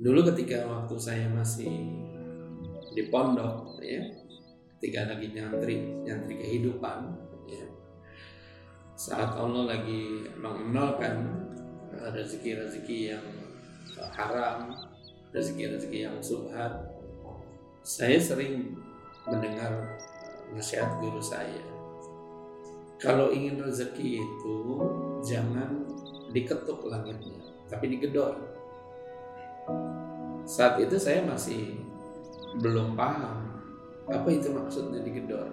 dulu ketika waktu saya masih di pondok ya ketika lagi nyantri nyantri kehidupan ya saat Allah lagi mengenalkan rezeki-rezeki yang haram rezeki-rezeki yang subhat saya sering mendengar nasihat guru saya. Kalau ingin rezeki itu jangan diketuk langitnya tapi digedor saat itu saya masih belum paham apa itu maksudnya digedor.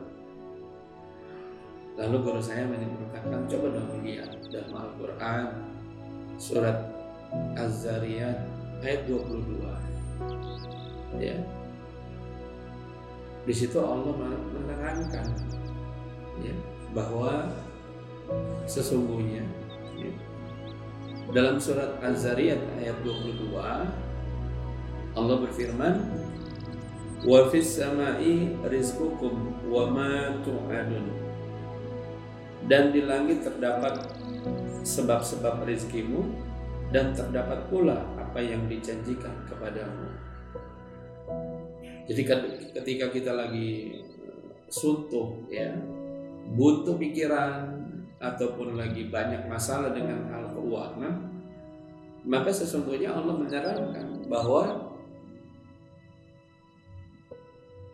Lalu guru saya mengatakan coba dong lihat dalam Al-Quran surat Az-Zariyat ayat 22 ya. Di situ Allah menerangkan ya, bahwa sesungguhnya ya, dalam surat Az-Zariyat ayat 22 Allah berfirman wa fis samai rizqukum wa ma tu'adun. Dan di langit terdapat sebab-sebab rezekimu dan terdapat pula apa yang dijanjikan kepadamu. Jadi ketika kita lagi suntuk ya butuh pikiran ataupun lagi banyak masalah dengan hal keuangan maka sesungguhnya Allah menerangkan bahwa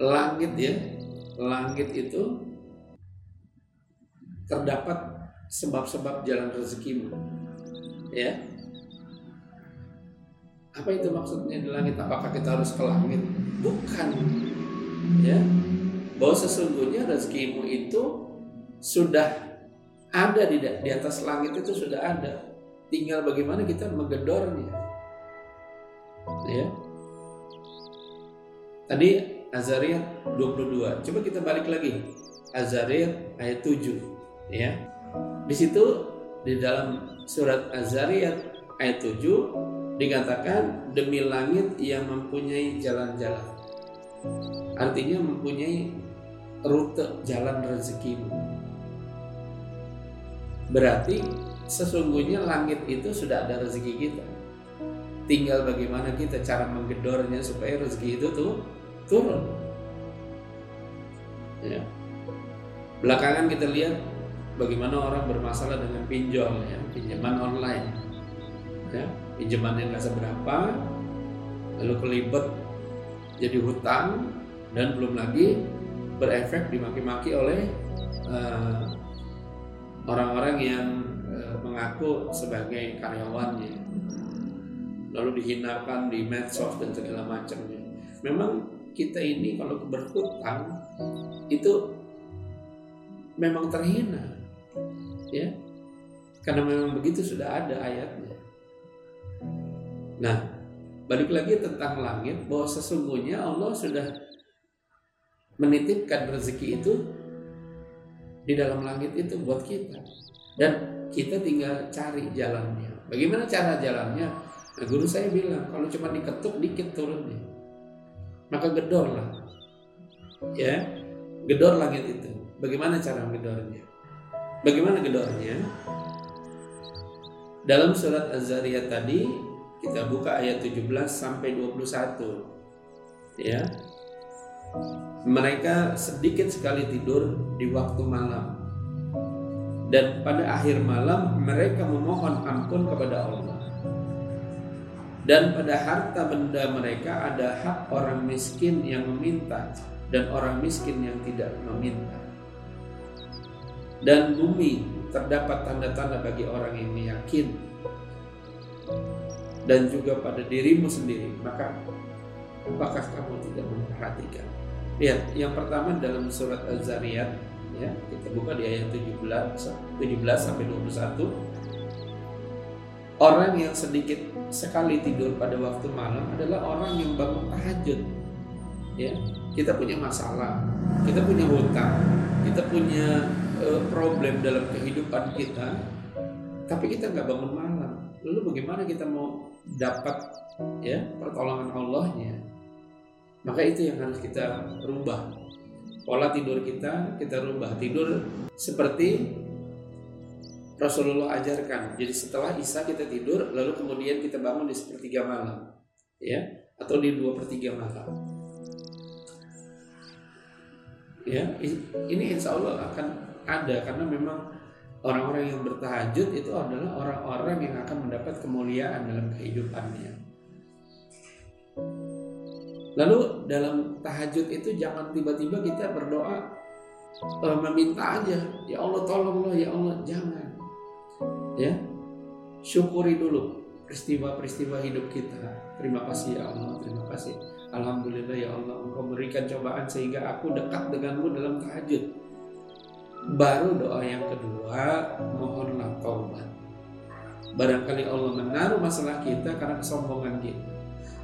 langit ya. Langit itu terdapat sebab-sebab jalan rezekimu. Ya. Apa itu maksudnya di langit? Apakah kita harus ke langit? Bukan. Ya. Bahwa sesungguhnya rezekimu itu sudah ada di, di atas langit itu sudah ada. Tinggal bagaimana kita menggedornya. Ya. Tadi Azariyat 22. Coba kita balik lagi. Azariyat ayat 7 ya. Di situ di dalam surat Azariyat ayat 7 dikatakan demi langit yang mempunyai jalan-jalan. Artinya mempunyai rute jalan rezekimu. Berarti sesungguhnya langit itu sudah ada rezeki kita. Tinggal bagaimana kita cara menggedornya supaya rezeki itu tuh turun. Ya. Belakangan kita lihat bagaimana orang bermasalah dengan pinjol ya, pinjaman online. Ya, yang nggak seberapa, lalu kelibet jadi hutang dan belum lagi berefek dimaki-maki oleh uh, orang-orang yang uh, mengaku sebagai karyawannya lalu dihinakan di medsos dan segala macamnya memang kita ini kalau berhutang itu memang terhina ya. Karena memang begitu sudah ada ayatnya. Nah balik lagi tentang langit bahwa sesungguhnya Allah sudah menitipkan rezeki itu di dalam langit itu buat kita. Dan kita tinggal cari jalannya. Bagaimana cara jalannya? Nah, guru saya bilang kalau cuma diketuk dikit turunnya maka gedorlah ya gedor langit itu. Bagaimana cara menggedornya bagaimana gedornya? Dalam surat Az-Zariyat tadi kita buka ayat 17 sampai 21 ya. Mereka sedikit sekali tidur di waktu malam. Dan pada akhir malam mereka memohon ampun kepada Allah dan pada harta benda mereka ada hak orang miskin yang meminta dan orang miskin yang tidak meminta. Dan bumi terdapat tanda-tanda bagi orang yang yakin dan juga pada dirimu sendiri. Maka apakah kamu tidak memperhatikan? Lihat, yang pertama dalam surat Az-Zariyat ya, kita buka di ayat 17 17 sampai 21 Orang yang sedikit sekali tidur pada waktu malam adalah orang yang bangun tahajud. Ya, kita punya masalah, kita punya hutang, kita punya uh, problem dalam kehidupan kita, tapi kita nggak bangun malam. Lalu bagaimana kita mau dapat ya pertolongan Allahnya? Maka itu yang harus kita rubah. Pola tidur kita kita rubah tidur seperti Rasulullah ajarkan. Jadi setelah Isya kita tidur, lalu kemudian kita bangun di sepertiga malam. ya atau di dua per tiga malam ya ini insya Allah akan ada karena memang orang-orang yang bertahajud itu adalah orang-orang yang akan mendapat kemuliaan dalam kehidupannya lalu dalam tahajud itu jangan tiba-tiba kita berdoa uh, meminta aja ya Allah tolonglah ya Allah jangan ya syukuri dulu peristiwa-peristiwa hidup kita. Terima kasih ya Allah, terima kasih. Alhamdulillah ya Allah, Engkau berikan cobaan sehingga aku dekat denganmu dalam tahajud. Baru doa yang kedua, mohonlah taubat. Barangkali Allah menaruh masalah kita karena kesombongan kita.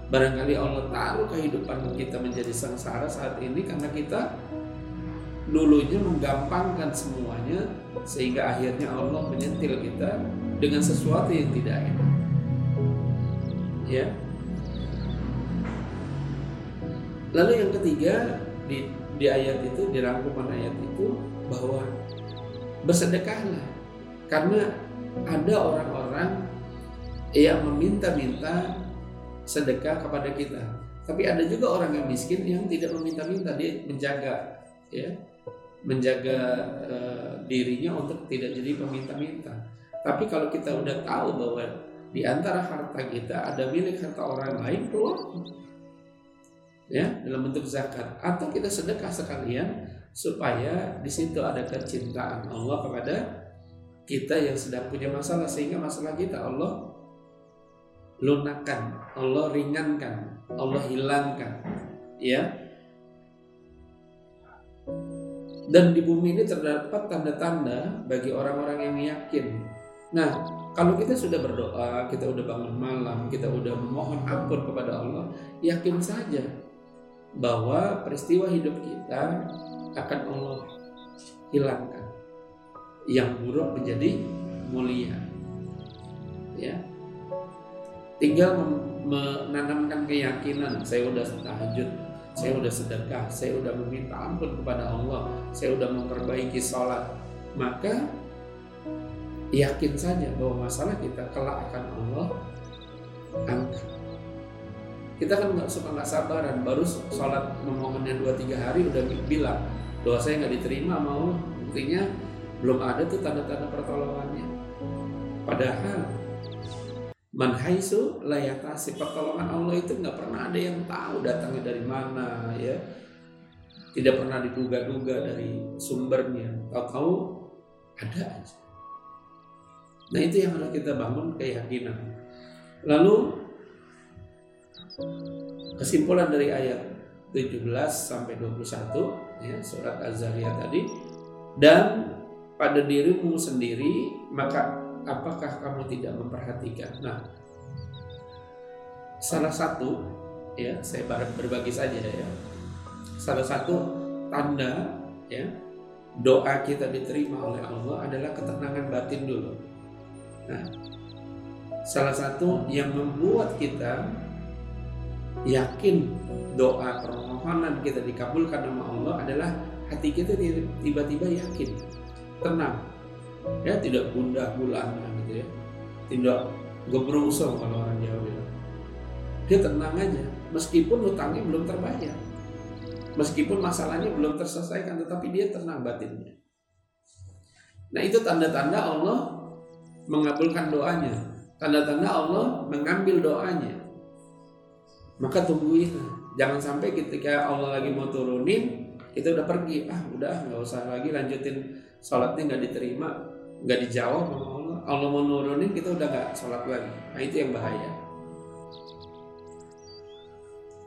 Barangkali Allah taruh kehidupan kita menjadi sengsara saat ini karena kita dulunya menggampangkan semuanya sehingga akhirnya Allah menyentil kita dengan sesuatu yang tidak enak. Ya. Lalu yang ketiga di di ayat itu di rangkuman ayat itu bahwa bersedekahlah. Karena ada orang-orang yang meminta-minta sedekah kepada kita. Tapi ada juga orang yang miskin yang tidak meminta-minta dia menjaga ya menjaga uh, dirinya untuk tidak jadi peminta-minta. Tapi kalau kita udah tahu bahwa di antara harta kita ada milik harta orang lain keluar. Ya dalam bentuk zakat. Atau kita sedekah sekalian supaya di situ ada kecintaan Allah kepada kita yang sedang punya masalah. Sehingga masalah kita Allah lunakan, Allah ringankan, Allah hilangkan. Ya dan di bumi ini terdapat tanda-tanda bagi orang-orang yang yakin Nah, kalau kita sudah berdoa, kita udah bangun malam, kita udah memohon ampun kepada Allah, yakin saja bahwa peristiwa hidup kita akan Allah hilangkan. Yang buruk menjadi mulia. Ya. Tinggal menanamkan keyakinan, saya udah tahajud, saya udah sedekah, saya udah meminta ampun kepada Allah, saya udah memperbaiki sholat, maka yakin saja bahwa masalah kita kelak akan Allah angkat. Kita kan nggak suka nggak sabaran, baru sholat memohonnya dua tiga hari udah bilang doa saya nggak diterima mau buktinya belum ada tuh tanda-tanda pertolongannya. Padahal manhaisu layatasi pertolongan Allah itu nggak pernah ada yang tahu datangnya dari mana ya. Tidak pernah diduga-duga dari sumbernya. Tahu-tahu ada aja. Nah itu yang harus kita bangun keyakinan. Lalu kesimpulan dari ayat 17 sampai 21 ya surat Az-Zariyat tadi. Dan pada dirimu sendiri maka apakah kamu tidak memperhatikan? Nah salah satu ya saya berbagi saja ya. Salah satu tanda ya doa kita diterima oleh Allah adalah ketenangan batin dulu. Nah, salah satu yang membuat kita yakin doa permohonan kita dikabulkan sama Allah adalah hati kita tiba-tiba yakin, tenang, ya tidak gundah gulana gitu ya, tidak gebrusung kalau orang Jawa bilang. Dia tenang aja, meskipun hutangnya belum terbayar, meskipun masalahnya belum terselesaikan, tetapi dia tenang batinnya. Nah itu tanda-tanda Allah mengabulkan doanya. Tanda-tanda Allah mengambil doanya. Maka tunggu itu. Jangan sampai ketika Allah lagi mau turunin, kita udah pergi. Ah udah nggak usah lagi lanjutin sholatnya nggak diterima, nggak dijawab sama Allah. Allah mau nurunin kita udah nggak sholat lagi. Nah itu yang bahaya.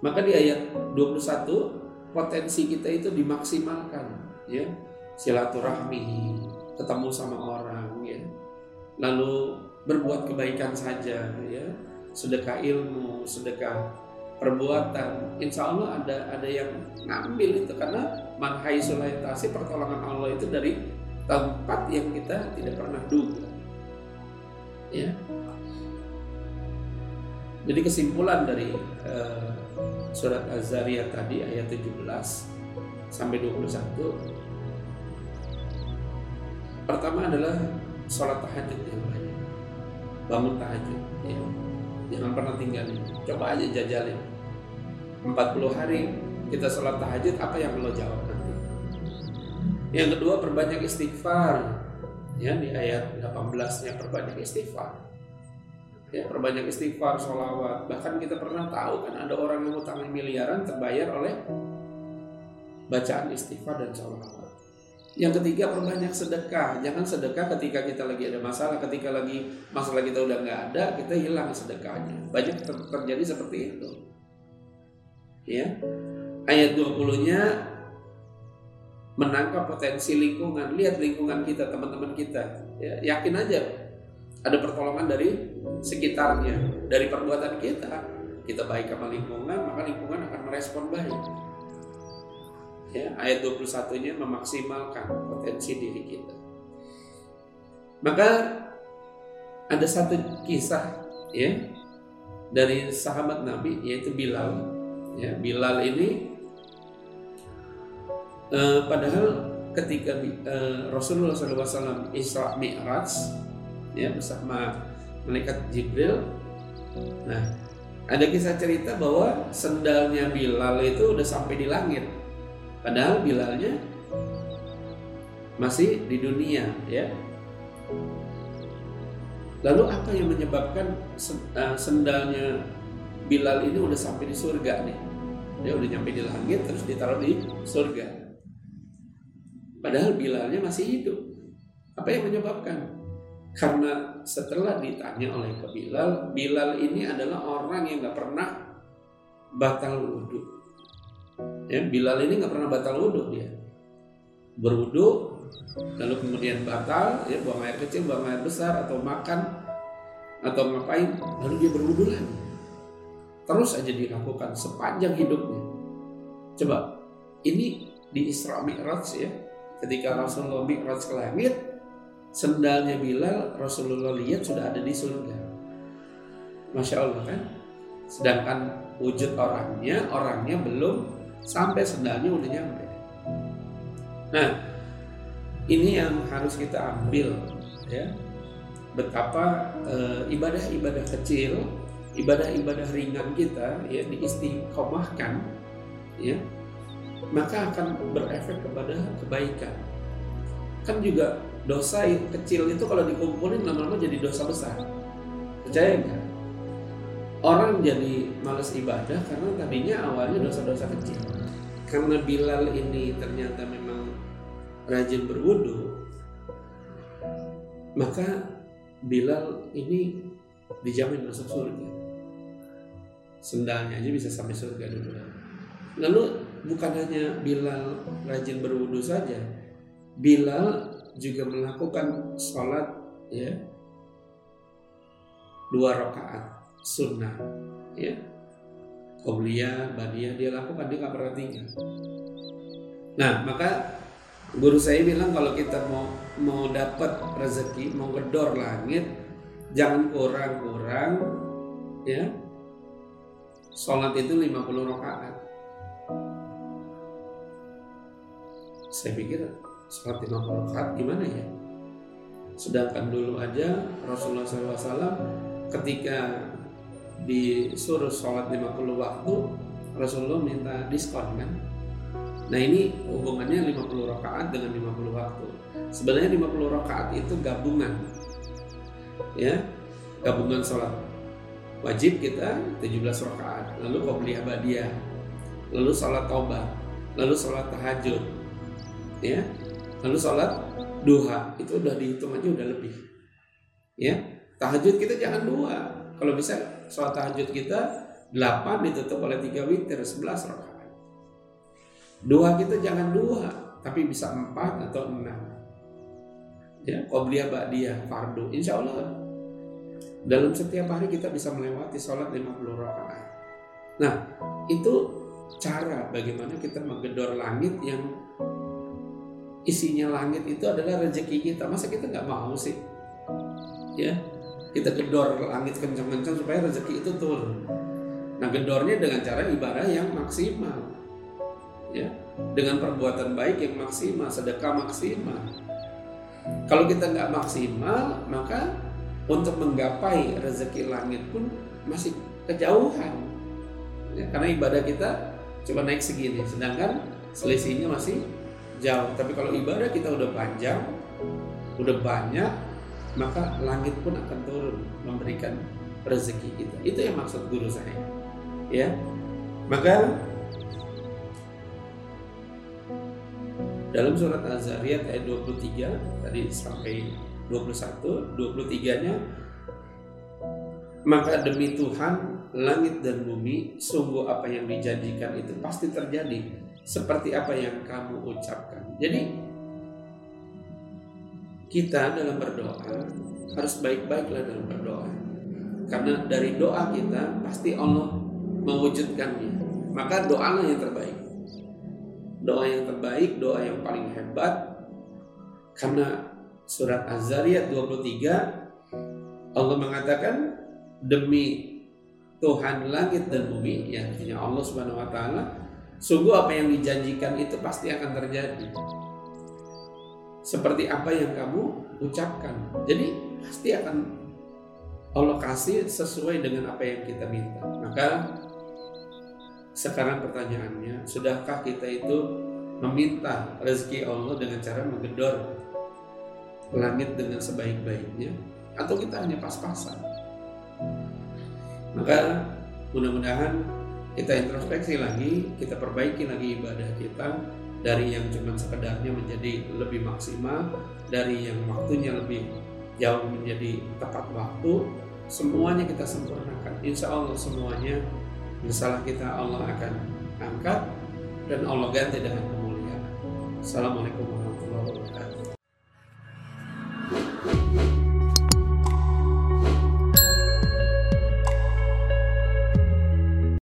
Maka di ayat 21 potensi kita itu dimaksimalkan ya silaturahmi ketemu sama orang ya lalu berbuat kebaikan saja ya sedekah ilmu sedekah perbuatan insya Allah ada ada yang ngambil itu karena manhai sulaytasi pertolongan Allah itu dari tempat yang kita tidak pernah duga ya jadi kesimpulan dari uh, surat Az-Zariyat tadi ayat 17 sampai 21 pertama adalah sholat tahajud yang banyak bangun tahajud ya. Jangan pernah tinggalin. Coba aja jajalin. 40 hari kita sholat tahajud, apa yang lo jawab? Yang kedua, perbanyak istighfar. Ya, di ayat 18-nya perbanyak istighfar. Ya, perbanyak istighfar, sholawat. Bahkan kita pernah tahu kan ada orang yang utang miliaran terbayar oleh bacaan istighfar dan sholawat. Yang ketiga perbanyak sedekah. Jangan sedekah ketika kita lagi ada masalah, ketika lagi masalah kita udah nggak ada, kita hilang sedekahnya. Banyak ter terjadi seperti itu. Ya. Ayat 20-nya menangkap potensi lingkungan. Lihat lingkungan kita, teman-teman kita. Ya, yakin aja ada pertolongan dari sekitarnya, dari perbuatan kita. Kita baik sama lingkungan, maka lingkungan akan merespon baik ya, ayat 21-nya memaksimalkan potensi diri kita. Maka ada satu kisah ya dari sahabat Nabi yaitu Bilal. Ya, Bilal ini eh, padahal ketika eh, Rasulullah SAW Isra Mi'raj ya bersama malaikat Jibril. Nah, ada kisah cerita bahwa sendalnya Bilal itu udah sampai di langit Padahal Bilalnya masih di dunia ya. Lalu apa yang menyebabkan eh, sendalnya Bilal ini udah sampai di surga nih? Dia udah nyampe di langit terus ditaruh di surga. Padahal Bilalnya masih hidup. Apa yang menyebabkan? Karena setelah ditanya oleh ke Bilal, Bilal ini adalah orang yang nggak pernah batal wudhu ya Bilal ini nggak pernah batal wudhu dia berwudhu lalu kemudian batal ya buang air kecil buang air besar atau makan atau ngapain lalu dia berwudhu lagi terus aja dilakukan sepanjang hidupnya coba ini di Isra Mi'raj ya ketika Rasulullah Mi'raj ke langit sendalnya Bilal Rasulullah lihat sudah ada di surga Masya Allah kan sedangkan wujud orangnya orangnya belum sampai sendalnya udah nyampe. Nah, ini yang harus kita ambil ya. Betapa ibadah-ibadah kecil, ibadah-ibadah ringan kita ya diistiqomahkan ya, maka akan berefek kepada kebaikan. Kan juga dosa kecil itu kalau dikumpulin lama-lama jadi dosa besar. Percaya nggak? Orang jadi males ibadah karena tadinya awalnya dosa-dosa kecil. Karena Bilal ini ternyata memang rajin berwudu, maka Bilal ini dijamin masuk surga. Sendalnya aja bisa sampai surga dulu. Lalu bukan hanya Bilal rajin berwudu saja, Bilal juga melakukan sholat ya dua rakaat sunnah ya. Qobliyah, Badiyah dia lakukan dia nggak pernah tinggal. Nah maka guru saya bilang kalau kita mau mau dapat rezeki mau gedor langit jangan kurang-kurang ya sholat itu 50 rakaat saya pikir sholat 50 rakaat gimana ya? Sedangkan dulu aja Rasulullah SAW ketika disuruh sholat 50 waktu Rasulullah minta diskon kan? Nah ini hubungannya 50 rakaat dengan 50 waktu. Sebenarnya 50 rakaat itu gabungan ya gabungan sholat. Wajib kita 17 rakaat lalu qobliyah badiyah lalu sholat tobat lalu sholat tahajud ya lalu sholat duha itu udah dihitung aja udah lebih ya tahajud kita jangan dua kalau bisa sholat tahajud kita 8 ditutup oleh 3 witir 11 rakaat. Dua kita jangan dua, tapi bisa 4 atau 6. Ya, qobliyah ba'diyah fardu. Insya Allah dalam setiap hari kita bisa melewati sholat 50 rakaat. Nah, itu cara bagaimana kita menggedor langit yang isinya langit itu adalah rezeki kita. Masa kita nggak mau sih? Ya, kita gedor langit kencang-kencang supaya rezeki itu turun. Nah, gedornya dengan cara ibadah yang maksimal. Ya, dengan perbuatan baik yang maksimal, sedekah maksimal. Kalau kita nggak maksimal, maka untuk menggapai rezeki langit pun masih kejauhan ya, karena ibadah kita cuma naik segini sedangkan selisihnya masih jauh. Tapi kalau ibadah kita udah panjang udah banyak maka langit pun akan turun memberikan rezeki kita. Itu yang maksud guru saya. Ya. Maka dalam surat Az-Zariyat ayat 23 tadi sampai 21 23 nya maka demi Tuhan langit dan bumi sungguh apa yang dijanjikan itu pasti terjadi seperti apa yang kamu ucapkan. Jadi kita dalam berdoa harus baik-baiklah dalam berdoa. Karena dari doa kita pasti Allah mewujudkannya. Maka doalah yang terbaik. Doa yang terbaik doa yang paling hebat. Karena surat Az-Zariyat 23 Allah mengatakan demi Tuhan langit dan bumi ya artinya Allah Subhanahu wa taala sungguh apa yang dijanjikan itu pasti akan terjadi. Seperti apa yang kamu ucapkan. Jadi pasti akan Allah kasih sesuai dengan apa yang kita minta. Maka sekarang pertanyaannya sudahkah kita itu meminta rezeki Allah dengan cara menggedor langit dengan sebaik-baiknya? Atau kita hanya pas-pasan? Maka mudah-mudahan kita introspeksi lagi, kita perbaiki lagi ibadah kita dari yang cuma sekedarnya menjadi lebih maksimal, dari yang waktunya lebih jauh menjadi tepat waktu, semuanya kita sempurnakan. Insya Allah semuanya masalah kita Allah akan angkat dan Allah ganti dengan kemuliaan. Assalamualaikum